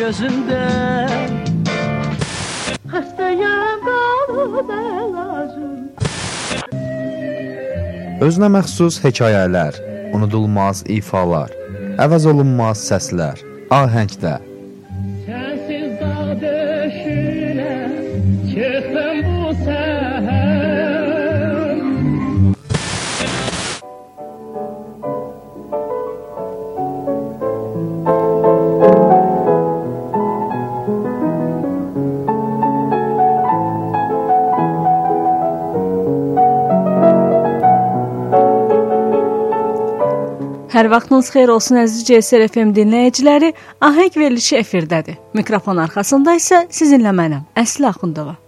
Mavi gözünden Xəstəyəm qalıb əlacım Özünə məxsus hekayələr, unudulmaz ifalar, əvəz olunmaz səslər, ahəngdə. Sənsiz dağ Hər vaxtınız xeyir olsun əziz CSR FM dinləyiciləri. Ahəng verilişi efirdədir. Mikrofon arxasında isə sizinlə mənəm, Əsli Axundova.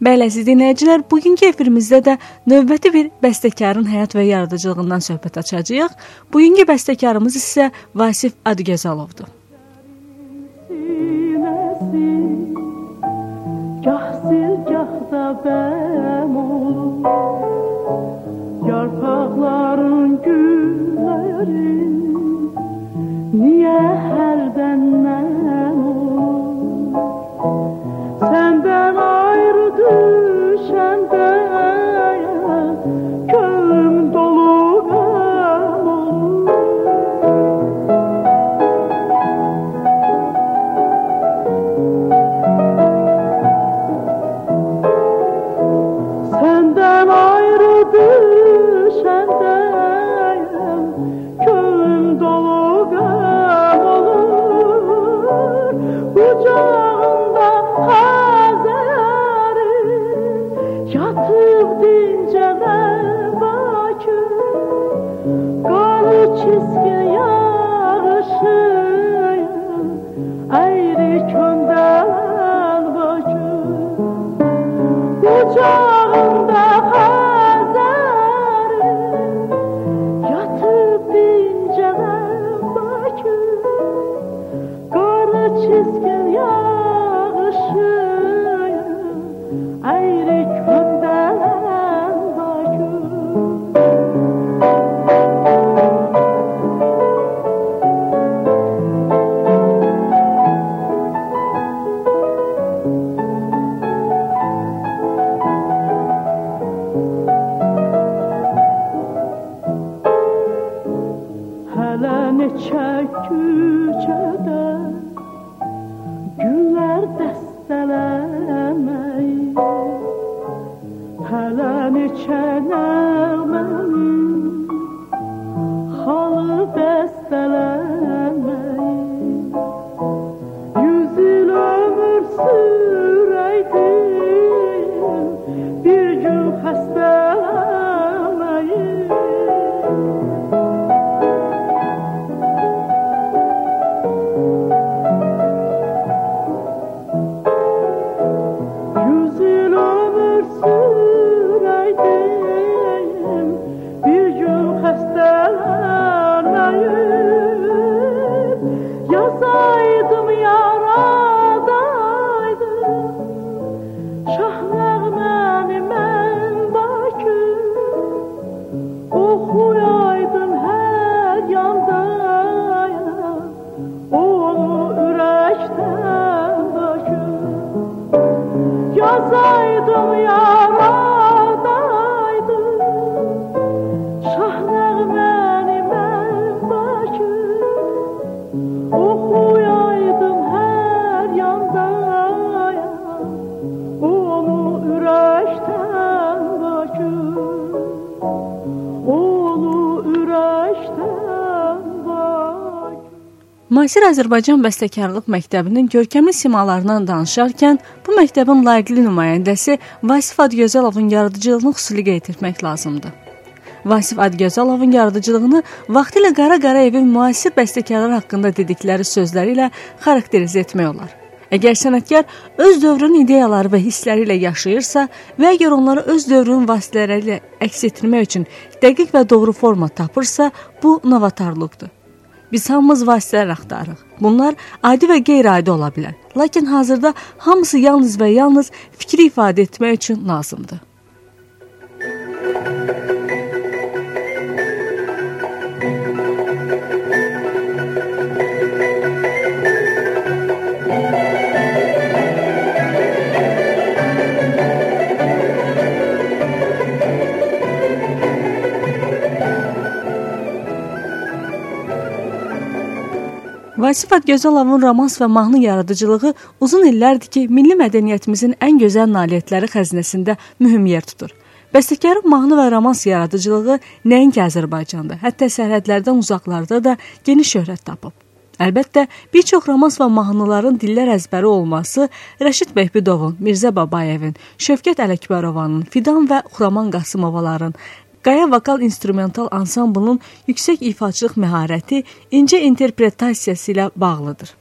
Bəli, əziz dinləyicilər, bugünkü efirimizdə də növbəti bir bəstəkarın həyat və yaradıcılığından söhbət açacağıq. Bugünkü bəstəkarımız isə Vasif Adgözalovdur. Gah sil, gah da bəm olur ayrı köy. Müasir Azərbaycan bəstəkarlıq məktəbinin görkəmli simalarından danışarkən bu məktəbin layiqli nümayəndəsi Vasif Adgözalovun yaradıcılığını xüsusi qeyd etmək lazımdır. Vasif Adgözalovun yaradıcılığını vaxtilə Qara Qarayevin müasir bəstəkarlar haqqında dedikləri sözləri ilə xarakterizə etmək olar. Əgər sənətkar öz dövrünün ideyaları və hissləri ilə yaşayırsa və əgər onları öz dövrünün vasitələri ilə əks etdirmək üçün dəqiq və doğru forma tapırsa, bu novatorluqdur. Biz hamımız vasitələr axtarırıq. Bunlar adi və qeyri-adi ola bilər. Lakin hazırda hamısı yalnız və yalnız fikri ifadə etmək üçün lazımdır. Vasif Adgözalovun romans və mahnı yaradıcılığı uzun illərdir ki, milli mədəniyyətimizin ən gözəl nailiyyətləri xəzinəsində mühüm yer tutur. Bəstəkarın mahnı və romans yaradıcılığı nəinki Azərbaycanda, hətta sərhədlərdən uzaqlarda da geniş şöhrət tapıb. Əlbəttə, bir çox romans və mahnıların dillər əzbəri olması Rəşid Behbudovun, Mirzə Babayevin, Şövkət Ələkbərovanın, Fidan və Xuraman Qasımovaların, Qaya vokal instrumental ansamblının yüksək ifaçılıq məharəti, incə interpretasiyası ilə bağlıdır.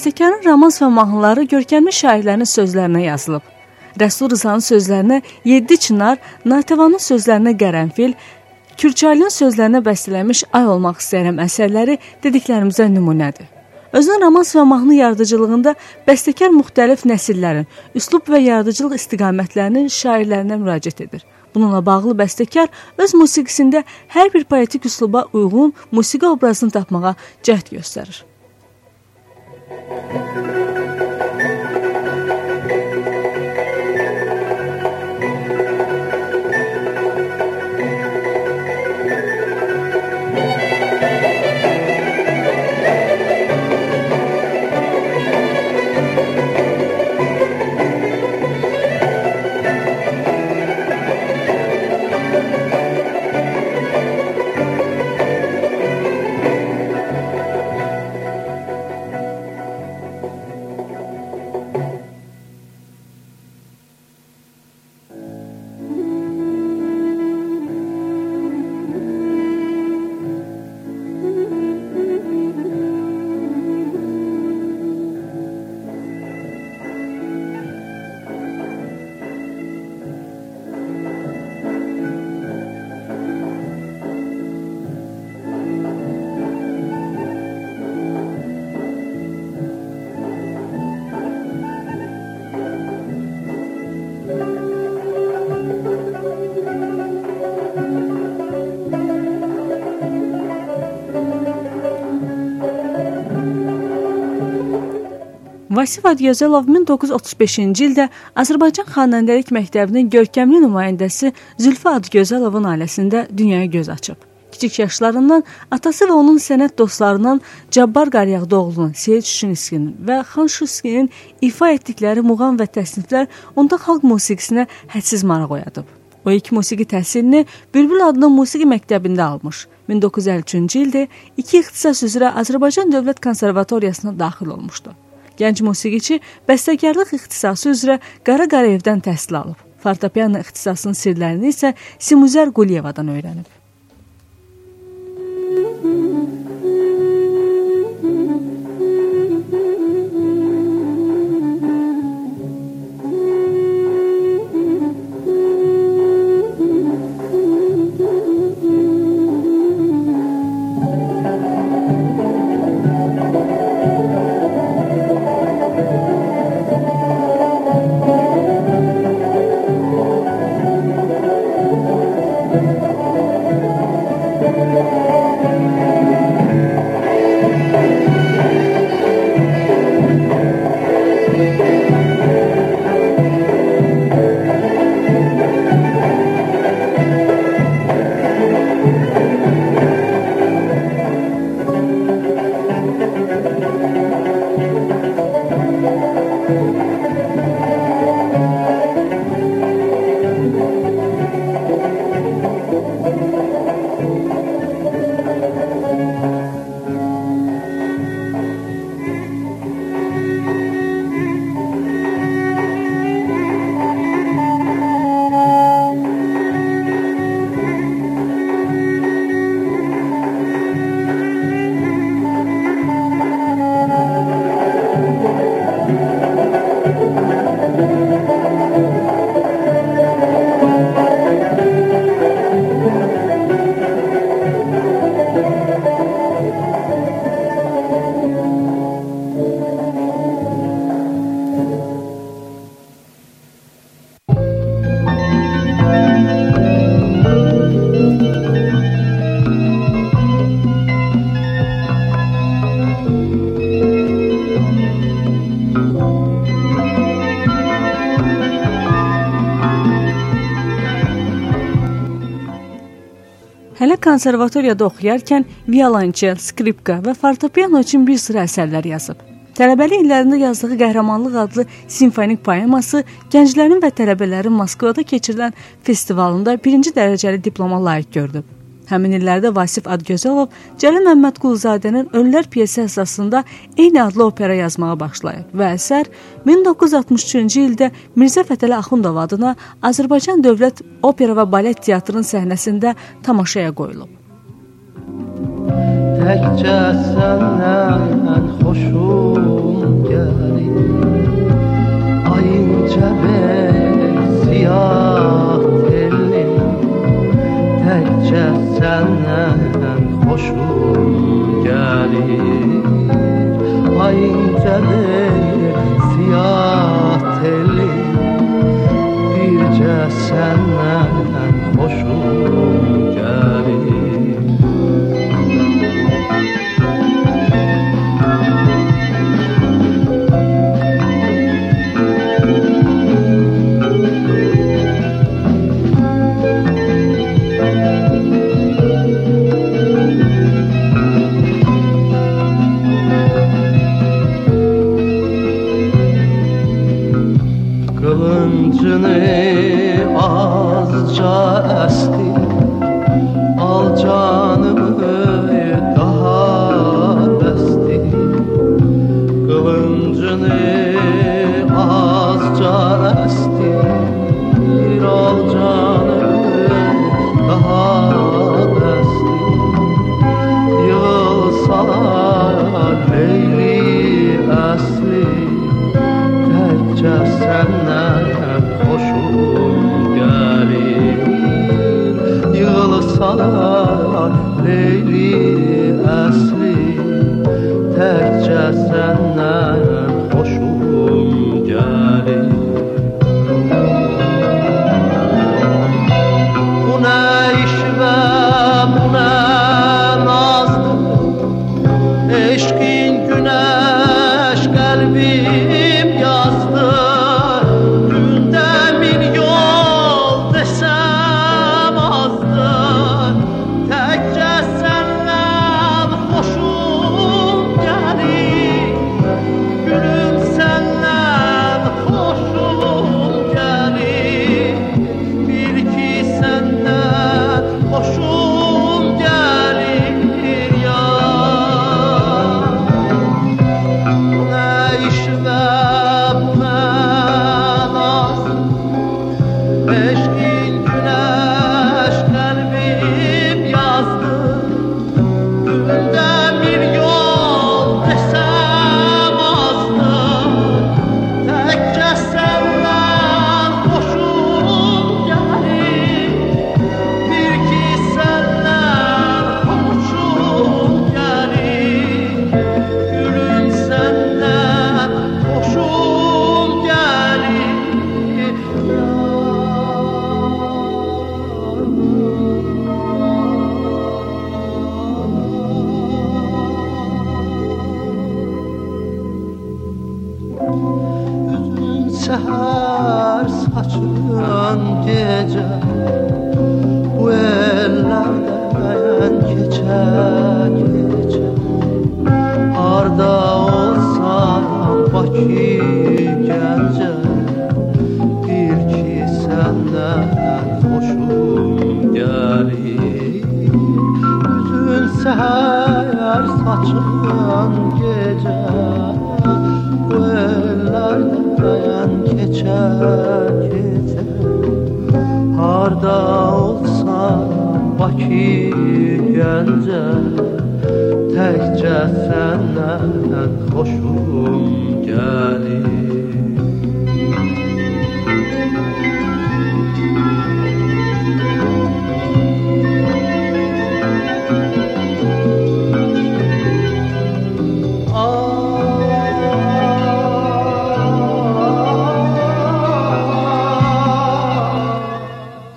Bəstəkarın romans və mahnıları görkəmli şairlərin sözlərinə yazılıb. Rəsul Rızanın sözlərinə 7 Çınar, Natəvanın sözlərinə Qərənfil, Kürçaylının sözlərinə bəstələnmiş Ay olmaq istəyirəm əsərləri dediklərimizə nümunədir. Özünün romans və mahnı yaradıcılığında bəstəkar müxtəlif nəsillərin, üslub və yaradıcılıq istiqamətlərinin şairlərinə müraciət edir. Bununla bağlı bəstəkar öz musiqisində hər bir poetik üsluba uyğun musiqi obrazını tapmağa cəhd göstərir. Música Vasif Adyazəlov 1935-ci ildə Azərbaycan xanəndəlik məktəbinin görkəmli nümayəndəsi Zülfü Adgözəlovun ailəsində dünyaya göz açıb. Kiçik yaşlarından atası və onun sənət dostlarından Cabbar Qaryağdıoğlunun, Seyid Şüşinskinin və Xan Şuskinin ifa etdikləri muğam və təsniflər onda xalq musiqisinə hədsiz maraq oyadıb. O ilk musiqi təhsilini Bülbül adlı musiqi məktəbində almış. 1953-cü ildə iki ixtisas üzrə Azərbaycan Dövlət Konservatoriyasına daxil olmuşdu. Gənc musiqiçi bəstəkarlıq ixtisası üzrə Qara Qarayevdən təhsil alıb. Fortepiano ixtisasının sirlərini isə Simuzər Quliyevadan öyrənib. Konservatoriyada oxuyarkən violonçel, skripka və fortepiano üçün bir sıra əsərlər yazıb. Tələbəlik illərində yazdığı Qəhrəmanlıq adlı simfonik poeması gənclərin və tələbələrin Moskvada keçirilən festivalında birinci dərəcəli diploma layiq görülüb. Həmin illərdə Vasif Adgözəlov Cəlil Məmmədquluzadənin Ölülər piyesi əsasında eyni adlı opera yazmağa başlayıb və əsər 1963-cü ildə Mirzə Fətəli Axundov adına Azərbaycan Dövlət Opera və Balet Teatrının səhnəsində tamaşaya qoyulub. Təkcə səndən xoşum gəlir Ayınca bir siyah telli Təkcə səndən xoşum gəlir Ayınca bir siyah telli Bircə səndən xoşum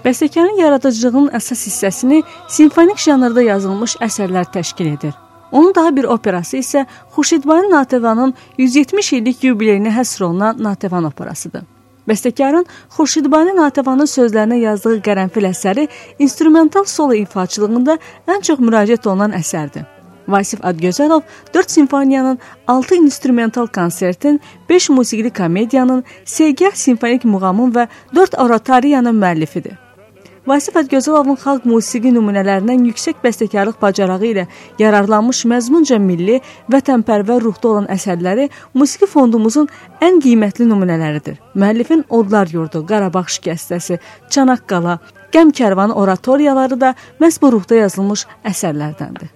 Bəstəkarın yaradıcılığının əsas hissəsini simfonik janrda yazılmış əsərlər təşkil edir. Onun daha bir operası isə Xurşidbay Natəvanın 170 illik yubileyinə həsr olunan Natəvan operasıdır. Bəstəkarın Xurşidbani Natəvanın sözlərinə yazdığı qərənfil əsəri instrumental solo ifaçılığında ən çox müraciət olunan əsərdir. Vasif Adgözəlov 4 simfoniyanın, 6 instrumental konsertin, 5 musiqili komediyanın, Segah simfonik muğamın və 4 oratoriyanın müəllifidir. Vasif Ədgözəlovun xalq musiqi nümunələrindən yüksək bəstəkarlıq bacarağı ilə yararlanmış məzmunca milli, vətənpərvər ruhda olan əsərləri musiqi fondumuzun ən qiymətli nümunələridir. Müəllifin Odlar yurdu, Qarabağ şikəstəsi, Çanaqqala, Qəm kərvanı oratoriyaları da məhz bu ruhda yazılmış əsərlərdəndir.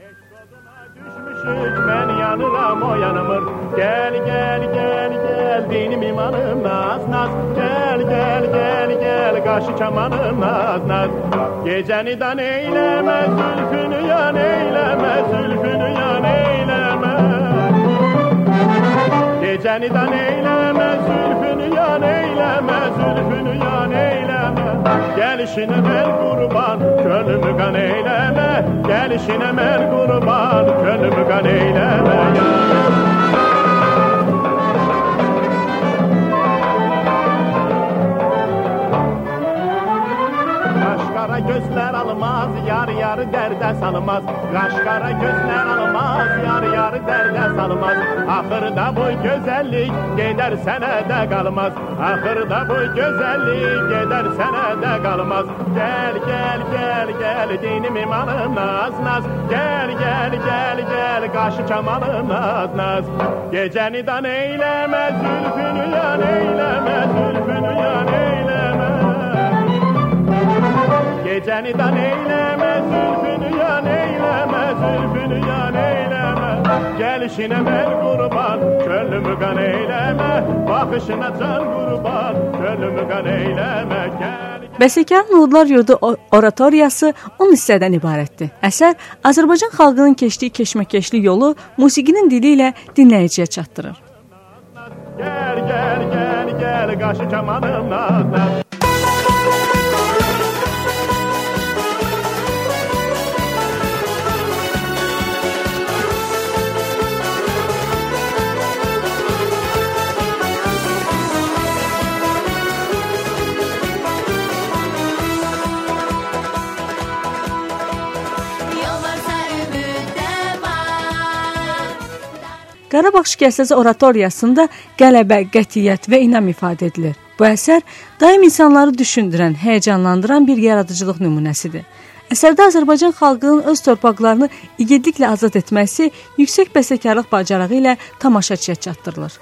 Düşmüşük, mən yanıram, o yanımır. Gəl, gəl, gəl, gəl, dinim imanım naz, naz. Gəl, gəl, gəl, gəl, qaşı kamanım naz, naz. Gecəni dan eyləmə, zülfünü yan eyləmə, zülfünü yan eyləmə. Gecəni dan eyləmə, zülfünü yan eyləmə, zülfünü yan eyləmə. Gəlişinə mən qurban, könlümü qan eyləmə. Gəlişinə mən qurban, könlümü qan eyləmə. Qaşqara gözlər almaz, yar yarı dərdə salmaz. Qaşqara gözlər almaz, yar yarı dərdə salmaz. Ahırda bu güzellik gider sene de kalmaz. Ahırda bu güzellik gider sene de kalmaz. Gel gel gel gel dinim imanım naz naz. Gel gel gel gel kaşı çamanım naz naz. Geceni dan eyleme zülfünü yan eyleme Zülfünü yan eyleme. Geceni dan eyleme zülfünü yan eyleme Zülfünü yan Gəlişinə mən qurban, könlümü qan eyləmə, baxışına can qurban, könlümü qan eyləmə. Gəl Bəstəkarın Nudlar Yurdu oratoriyası 10 hissədən ibarətdir. Əsər Azərbaycan xalqının keçdiyi keşməkeşli yolu musiqinin dili ilə dinləyiciyə çatdırır. Gəl, gəl, gəl, gəl, qaşı kamanımla. Qarabağ şikəstəsi oratoriyasında qələbə, qətiyyət və inam ifadə edilir. Bu əsər daim insanları düşündürən, həyəcanlandıran bir yaradıcılıq nümunəsidir. Əsərdə Azərbaycan xalqının öz torpaqlarını igidliklə azad etməsi yüksək bəstəkarlıq bacarağı ilə tamaşaçıya çatdırılır.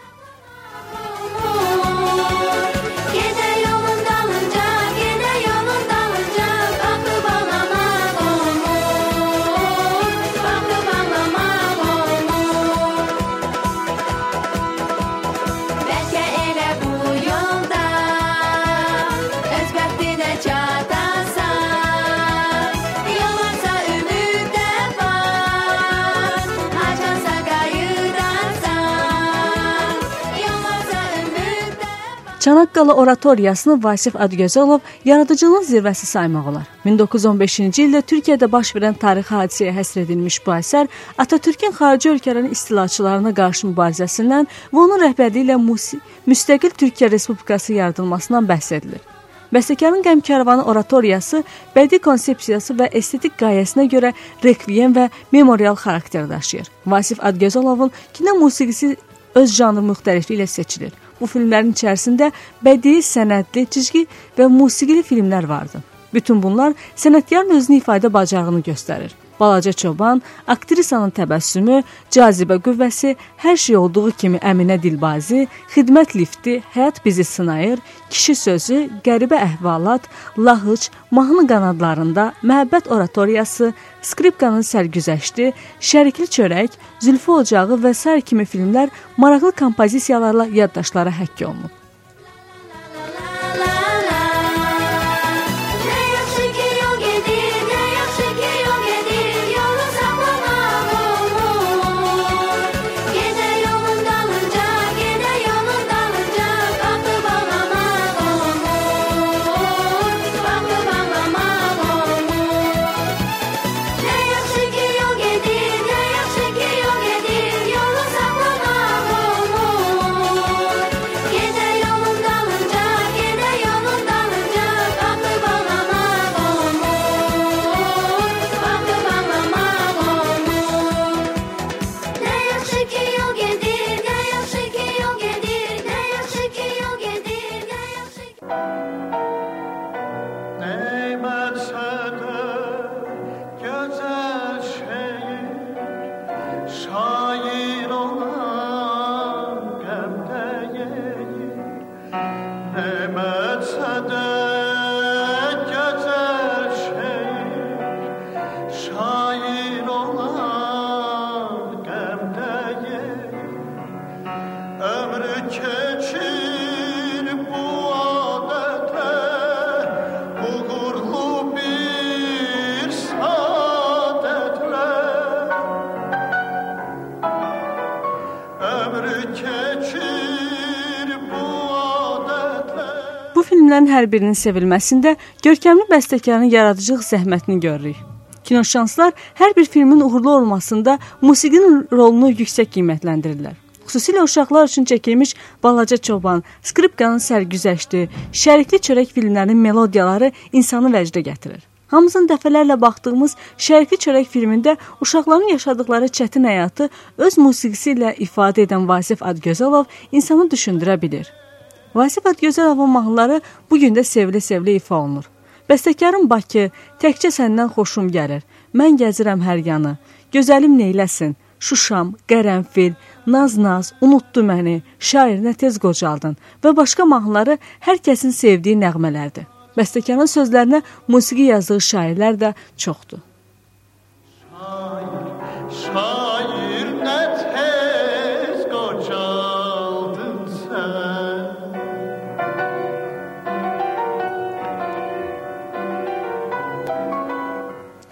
Çanaqqala oratoriyasını Vasif Adgözəlov yaradıcılığın zirvəsi saymaq olar. 1915-ci ildə Türkiyədə baş verən tarixi hadisəyə həsr edilmiş bu əsər Atatürkün xarici ölkələrin istilaçılarına qarşı mübarizəsindən və onun rəhbərliyi ilə müstəqil Türkiyə Respublikası yaradılmasından bəhs edilir. Bəstəkarın Qəm Kərvanı oratoriyası bədii konsepsiyası və estetik qayəsinə görə rekviyem və memorial xarakter daşıyır. Vasif Adgözəlovun kino musiqisi öz janr müxtəlifliyi ilə seçilir. Bu filmlərin içərisində bədii, sənədli, cizgi və musiqili filmlər vardı. Bütün bunlar sənətkarın özünü ifadə bacarığını göstərir. Balaca çoban, aktrisanın təbəssümü, cazibə qüvvəsi, hər şey olduğu kimi Əminə Dilbazi, xidmət lifti, həyat bizi sınayır, kişi sözü, qəribə əhvalat, lahıc, mahnı qanadlarında, məhəbbət oratoriyası, skripkanın sərgüzəşti, şərikli çörək, zülfü ocağı və s. kimi filmlər maraqlı kompozisiyalarla yaddaşlara həkk olunub. Filmlərin hər birinin sevilməsində görkəmli bəstəkarın yaradıcılıq zəhmətini görürük. Kinoşanslar hər bir filmin uğurlu olmasında musiqinin rolunu yüksək qiymətləndirirlər. Xüsusilə uşaqlar üçün çəkilmiş Balaca Çoban, Skripkanın sərgüzəşti, Şərikli çörək filmlərinin melodiyaları insanı vəcdə gətirir. Hamımızın dəfələrlə baxdığımız Şərikli çörək filmində uşaqların yaşadıkları çətin həyatı öz musiqisi ilə ifadə edən Vasif Adgözəlov insanı düşündürə bilir. Vasif Adgözəlovun mahnıları bu gün də sevilə-sevilə ifa olunur. Bəstəkarın Bakı, təkcə səndən xoşum gəlir. Mən gəzirəm hər yanı. Gözəlim neyləsin? Şuşam, Qərənfil, Naz-naz, unutdu məni, şairinə tez qocaldın və başqa mahnıları hər kəsin sevdiyi nəğmələrdir. Bəstəkarın sözlərinə musiqi yazdığı şairlər də çoxdur. Şair, şair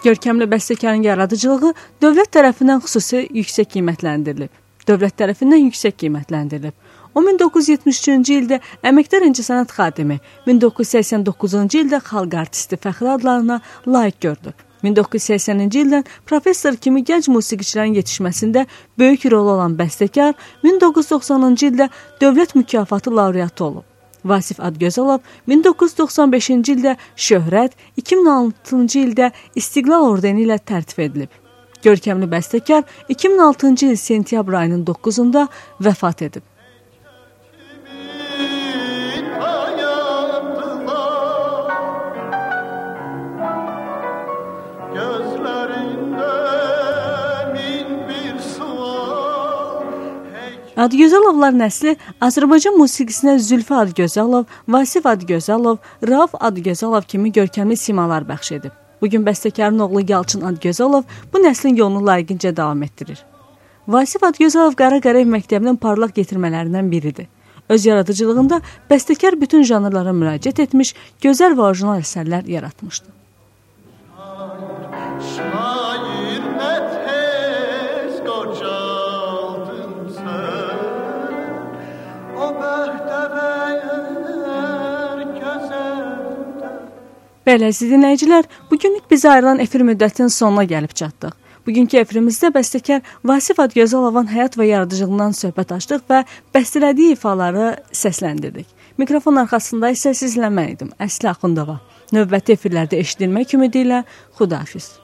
Görkəmli bəstəkarın yaradıcılığı dövlət tərəfindən xüsusi yüksək qiymətləndirilib. Dövlət tərəfindən yüksək qiymətləndirilib. O 1973-cü ildə əməkdar incəsənət xadimi, 1989-cu ildə xalq artisti fəxri adlarına layiq görülüb. 1980-ci ildən professor kimi gənc musiqiçilərin yetişməsində böyük rol olan bəstəkar 1990-cı ildə dövlət mükafatı laureatı olub. Vasif Adgözəlov 1995-ci ildə Şöhrət, 2006-cı ildə İstiqlal ordeni ilə tərtib edilib. Görkəmli bəstəkar 2006-cı il sentyabr ayının 9-da vəfat edib. Adgözəlovlar nəsli Azərbaycan musiqisinə Zülfü Adgözəlov, Vasif Adgözəlov, Rauf Adgözəlov kimi görkəmli simalar bəxş edib. Bu gün bəstəkarın oğlu Yalçın Adgözəlov bu nəslin yolunu layiqincə davam etdirir. Vasif Adgözəlov Qara Qarayev məktəbinin parlaq getirmələrindən biridir. Öz yaradıcılığında bəstəkar bütün janrlara müraciət etmiş, gözəl və orijinal əsərlər yaratmışdı. Bəli, əziz dinləyicilər, bu günlük bizə ayrılan efir müddətinin sonuna gəlib çatdıq. Bugünkü efirimizdə bəstəkar Vasif Adgözəlovun həyat və yaradıcılığından söhbət açdıq və bəstələdiyi ifaları səsləndirdik. Mikrofon arxasında isə sizlə mən idim, Əsli Axundova. Növbəti efirlərdə eşidilmək ümidi ilə xudahafiz.